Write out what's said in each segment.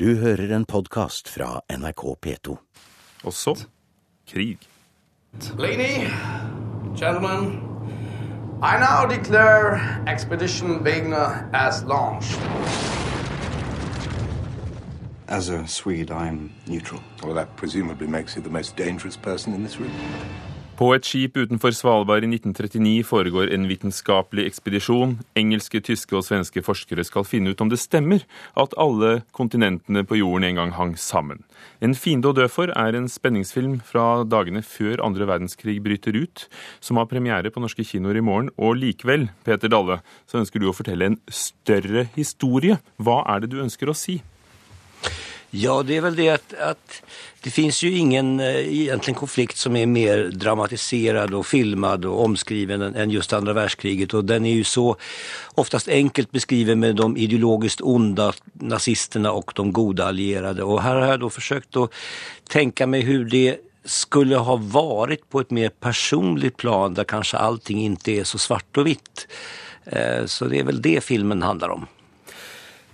Du hører en podkast fra NRK P2. Og så krig. Lady, gentlemen, I now declare Expedition Wegener as launched. As a Swede, I'm neutral. Well, that presumably makes you the most dangerous person in this room. På et skip utenfor Svalbard i 1939 foregår en vitenskapelig ekspedisjon. Engelske, tyske og svenske forskere skal finne ut om det stemmer at alle kontinentene på jorden en gang hang sammen. En fiende å dø for er en spenningsfilm fra dagene før andre verdenskrig bryter ut, som har premiere på norske kinoer i morgen. Og likevel, Peter Dalle, så ønsker du å fortelle en større historie. Hva er det du ønsker å si? Ja, det är väl det att, att det finns ju ingen eh, egentligen konflikt som är mer dramatiserad och filmad och omskriven än, just andra världskriget och den är ju så oftast enkelt beskriven med de ideologiskt onda nazisterna och de goda allierade och här har jag då försökt att tänka mig hur det skulle ha varit på ett mer personligt plan där kanske allting inte är så svart och vitt. Eh, så det är väl det filmen handlar om.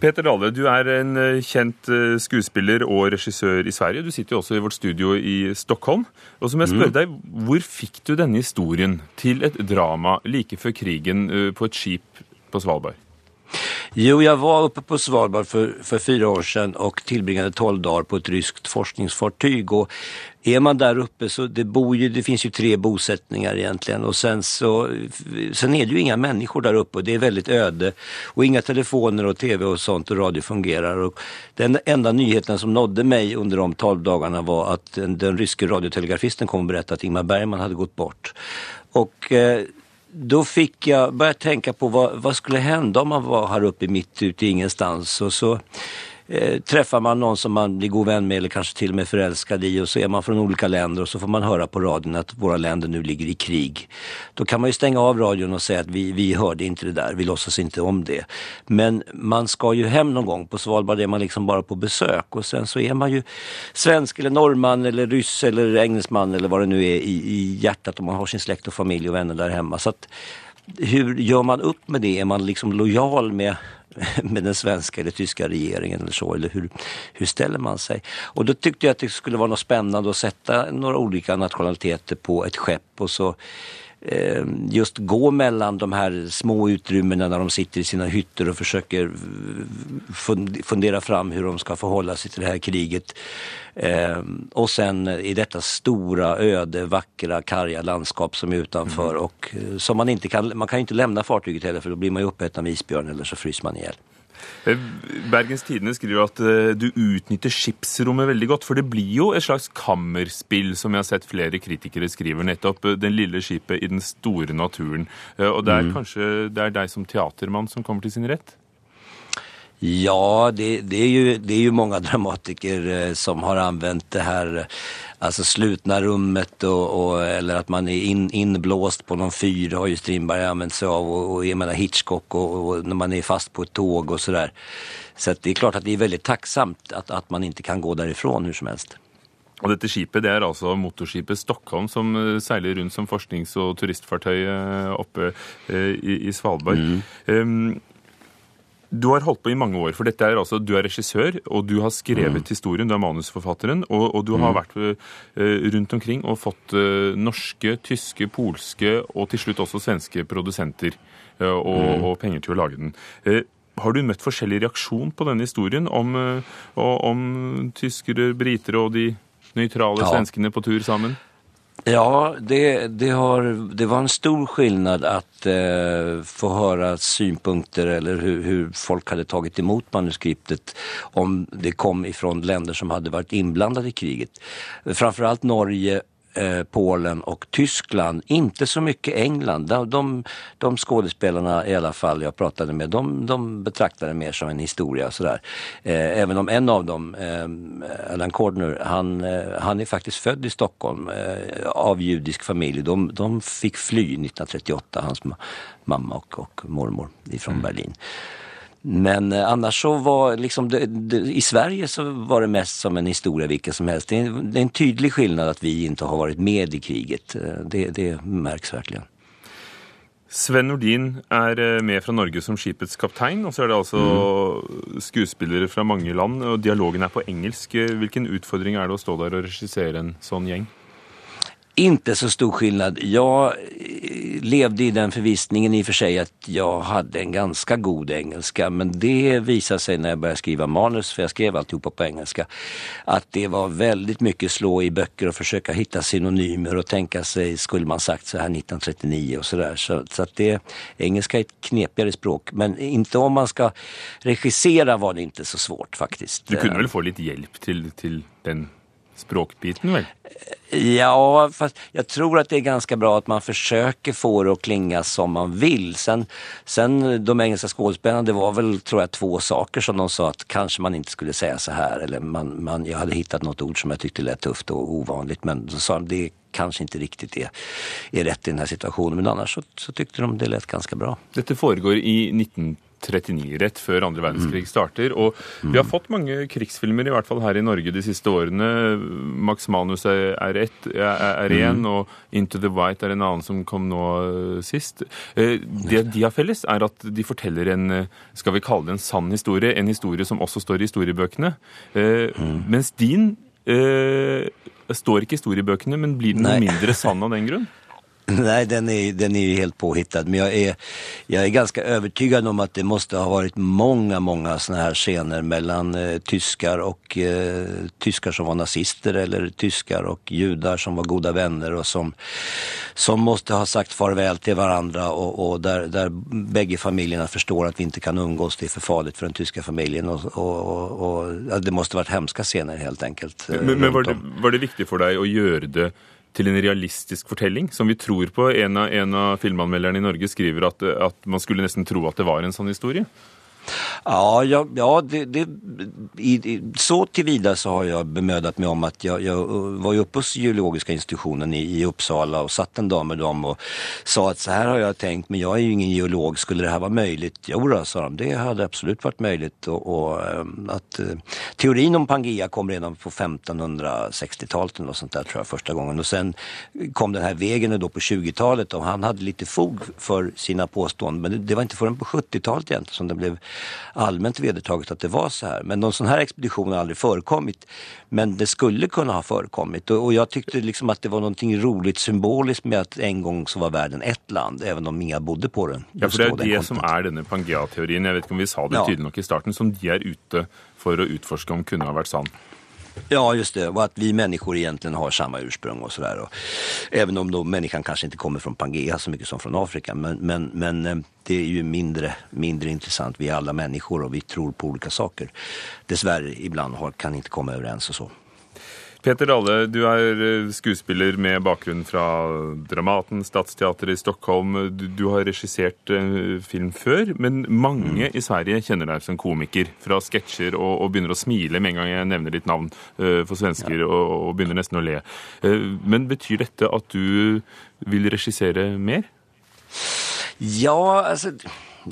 Peter Dalle, du er en eh, kjent eh, skuespiller og regissør i Sverige. Du sitter jo også i vårt studio i Stockholm. Og så må jeg spørre deg, Hvor fikk du denne historien til et drama like før krigen eh, på et skip på Svalbard? Jo, jag var uppe på Svalbard för, för fyra år sedan och tillbringade 12 dagar på ett ryskt forskningsfartyg. Och är man där uppe så det, bor ju, det finns ju tre bosättningar egentligen och sen så sen är det ju inga människor där uppe och det är väldigt öde och inga telefoner och tv och sånt och radio fungerar. Och den enda nyheten som nådde mig under de 12 dagarna var att den, den ryske radiotelegrafisten kom och berättade att Ingmar Bergman hade gått bort. Och eh, då fick jag börja tänka på vad, vad skulle hända om man var här uppe mitt ute i ingenstans? Och så eh, träffar man någon som man blir god vän med eller kanske till och med förälskad i och så är man från olika länder och så får man höra på radion att våra länder nu ligger i krig. Då kan man ju stänga av radion och säga att vi, vi hörde inte det där, vi låtsas inte om det. Men man ska ju hem någon gång, på Svalbard är man liksom bara på besök och sen så är man ju svensk eller norrman eller ryss eller engelsman eller vad det nu är i, i hjärtat och man har sin släkt och familj och vänner där hemma. Så att, hur gör man upp med det? Är man liksom lojal med, med den svenska eller tyska regeringen eller så? Eller hur, hur ställer man sig? Och då tyckte jag att det skulle vara något spännande att sätta några olika nationaliteter på ett skepp och så just gå mellan de här små utrymmena när de sitter i sina hytter och försöker fund- fundera fram hur de ska förhålla sig till det här kriget. Eh, och sen i detta stora, öde, vackra, karga landskap som är utanför och eh, som man inte kan, man kan inte lämna fartyget heller för då blir man ju uppäten av isbjörn eller så fryser man ihjäl. Eh, Bergens Tidende skriver at eh, du utnytter skipsrommet veldig godt, for det blir jo et slags kammerspill, som jeg har sett flere kritikere skriver, nettopp eh, den lille skipet i den store naturen. Og det er kanskje det er deg som teatermann som kommer til sin rett? Ja, det, det, är ju, det är ju många dramatiker eh, som har använt det här eh, alltså slutna rummet och, och, eller att man är in, inblåst på någon fyr har ju Strindberg använt sig av och, och jag menar Hitchcock och, och när man är fast på ett tåg och sådär. Så det är klart att det är väldigt tacksamt att, att man inte kan gå därifrån hur som helst. Og dette skipet det er altså motorskipet Stockholm som eh, seiler rundt som forsknings- og turistfartøy eh, oppe eh, i, i Svalbard. Um, du har holdt på i mange år, for dette er altså, du er regissør, og du har skrevet historien, du er manusforfatteren, og, og du har vært eh, rundt omkring og fått eh, norske, tyske, polske og til slutt også svenske produsenter eh, og, og penger til å lage den. Har du møtt forskjellig reaksjon på denne historien om, om tyskere, briter og de nøytrale Ja. svenskene på tur sammen? Ja, det, det, har, det var en stor skillnad att eh, få höra synpunkter eller hur, hur folk hade tagit emot manuskriptet om det kom ifrån länder som hade varit inblandade i kriget. Framförallt Norge, eh, Polen och Tyskland, inte så mycket England. De, de, de skådespelarna i alla fall jag pratade med, de, de betraktade det mer som en historia. Sådär. Eh, även om en av dem, eh, Alan Cordner, han, eh, han är faktiskt född i Stockholm av judisk familj. De, de fick fly 1938, hans ma- mamma och, och mormor ifrån Berlin. Men eh, annars så var liksom det, det, i Sverige så var det mest som en historia vilken som helst. Det är, det är en tydlig skillnad att vi inte har varit med i kriget. Eh, Det, det märks verkligen. Sven Nordin er eh, med fra Norge som skipets kaptein, og så er det altså skuespillere fra mange land, og dialogen er på engelsk. Hvilken utfordring er det å stå der og regissere en sånn gjeng? Inte så stor skillnad. Jag eh, levde i den förvissningen i och för sig att jag hade en ganska god engelska men det visade sig när jag började skriva manus, för jag skrev alltihopa på engelska, att det var väldigt mycket slå i böcker och försöka hitta synonymer och tänka sig, skulle man sagt så här 1939 och sådär. Så, så att det, engelska är ett knepigare språk men inte om man ska regissera var det inte så svårt faktiskt. Du kunde väl få lite hjälp till, till den språkbiten, vel? Ja, fast jag tror att det är ganska bra att man försöker få det att klinga som man vill. Sen, sen de engelska skådespelarna, det var väl tror jag två saker som de sa att kanske man inte skulle säga så här. Eller man, man, jag hade hittat något ord som jag tyckte lät tufft och ovanligt men så sa de det kanske inte riktigt är, är rätt i den här situationen. Men annars så, så tyckte de det lät ganska bra. Dette foregår i 1939, rett før andre verdenskrig starter. Og vi har fått mange krigsfilmer, i hvert fall her i Norge de siste årene. Max Manus er ett, en, og Into the White er en annen som kom nå eh, sist. Eh, Det de har felles, er at de forteller en, eh, skal vi kalle det en sann historie, en historie som også står i historiebøkene. Eh, Mens din står ikke i historiebøkene, men blir den Nei. mindre sann av den grunn? Nej, den är, den är ju helt påhittad. Men jag är, jag är ganska övertygad om att det måste ha varit många, många såna här scener mellan eh, tyskar och eh, tyskar som var nazister eller tyskar och judar som var goda vänner och som, som måste ha sagt farväl till varandra och, och där, där bägge familjerna förstår att vi inte kan umgås, det är för farligt för den tyska familjen och, och, och, det måste varit hemska scener helt enkelt. eh, Men, men var, runt det, var det viktig for deg å gjøre det til en realistisk fortelling, som vi tror på? En av, en av filmanmelderne i Norge skriver at, at man skulle nesten tro at det var en sånn historie. Ja, ja, ja det, det, i, i, så tillvida så har jag bemödat mig om att jag, jag eh, var ju uppe hos geologiska institutionen i, i Uppsala och satt en dag med dem och sa att så här har jag tänkt men jag är ju ingen geolog, skulle det här vara möjligt? Jo då, sa de, det hade absolut varit möjligt och, och eh, att eh, teorin om Pangea kom redan på 1560-talet eller sånt där tror jag första gången. Och sen kom den här vägen då på 20-talet och han hade lite fog för sina påståenden men det, det var inte förrän på 70-talet egentligen som det blev allmänt vedertaget att det var så här. Men någon sån här expedition har aldrig förekommit. Men det skulle kunna ha förekommit och, och jag tyckte liksom att det var någonting roligt symboliskt med att en gång så var världen ett land, även om inga bodde på den. Ja, for Det den det som kontinenten. er denne Pangea-teorien. Jeg vet ikke om vi sa det Ja. tydelig nok i starten, som de er ute for å utforske om kunne ha vært sann. Ja, just det. Och att vi människor egentligen har samma ursprung och sådär. Även om då människan kanske inte kommer från Pangea så mycket som från Afrika. Men, men, men eh, det är ju mindre, mindre intressant. Vi är alla människor och vi tror på olika saker. Dessvärre ibland har, kan inte komma överens och så. Peter Dalle, du er eh, skuespiller med bakgrunn fra Dramaten, Stadsteatret i Stockholm. Du, du har regissert eh, film før, men mange i Sverige kjenner deg som komiker fra sketsjer og, og begynner å smile med en gang jeg nevner ditt navn eh, for svensker, og, og begynner nesten å le. Men betyr dette at du vil regissere mer? Ja, alltså,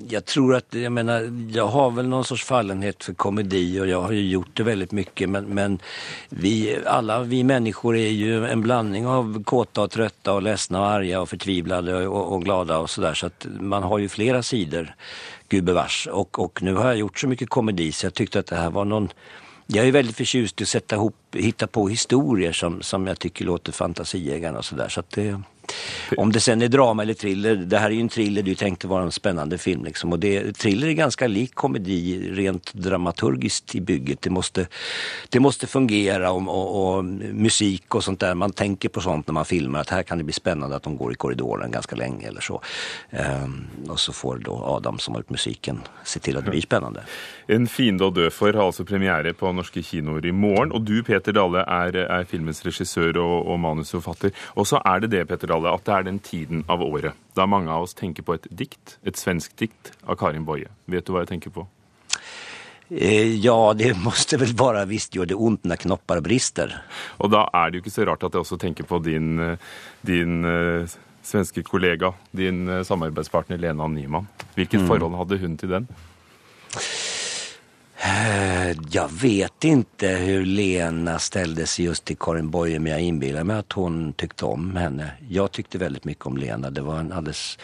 jag tror att, jag menar, jag har väl någon sorts fallenhet för komedi och jag har ju gjort det väldigt mycket men, men vi, alla vi människor är ju en blandning av kåta och trötta och ledsna och arga och förtvivlade och, och glada och sådär så att man har ju flera sidor, gubevars. Och, och nu har jag gjort så mycket komedi så jag tyckte att det här var någon jag är väldigt förtjust i att sätta ihop, hitta på historier som, som jag tycker låter fantasieggande och sådär. Så att det, om det sen är drama eller thriller, det här är ju en thriller, det är ju tänkt att vara en spännande film liksom. Och det, thriller är ganska lik komedi rent dramaturgiskt i bygget. Det måste, det måste fungera och, och, och musik och sånt där. Man tänker på sånt när man filmar, att här kan det bli spännande att de går i korridoren ganska länge eller så. Ehm, och så får då Adam som har gjort musiken se till att det blir spännande. En fiende dag dö för har alltså premiere på norska kinoer i Och du, Peter Dalle, är, är filmens regissör och, och manusförfattare. Och så är det det, Peter Dalle, at det er den tiden av året da mange av oss tenker på et dikt, et svensk dikt av Karin Boye. Vet du hva jeg tenker på? Eh, ja, det måste väl vara visst gör det ont när knoppar brister. Og da er det jo ikke så rart at jeg også tenker på din, eh, din eh, svenske kollega, din eh, samarbeidspartner Lena Nyman. Hvilket forhold hadde hun til den? Eh, Jag vet inte hur Lena ställde sig just till Karin Boye men jag inbillar mig att hon tyckte om henne. Jag tyckte väldigt mycket om Lena. Det var en alldeles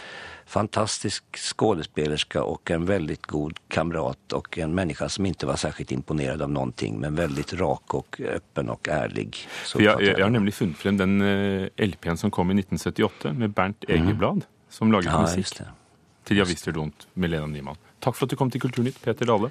fantastisk skådespelerska och en väldigt god kamrat och en människa som inte var särskilt imponerad av någonting men väldigt rak och öppen och ärlig. Så uppfattar jeg, jeg har nemlig funnet frem den eh, LP-en som kom i 1978 med Bernt Egerblad, som laget Ja, musikk just det. til Ja visst gjør det vondt med Lena Nyman. Takk for at du kom til Kulturnytt, Peter Dale.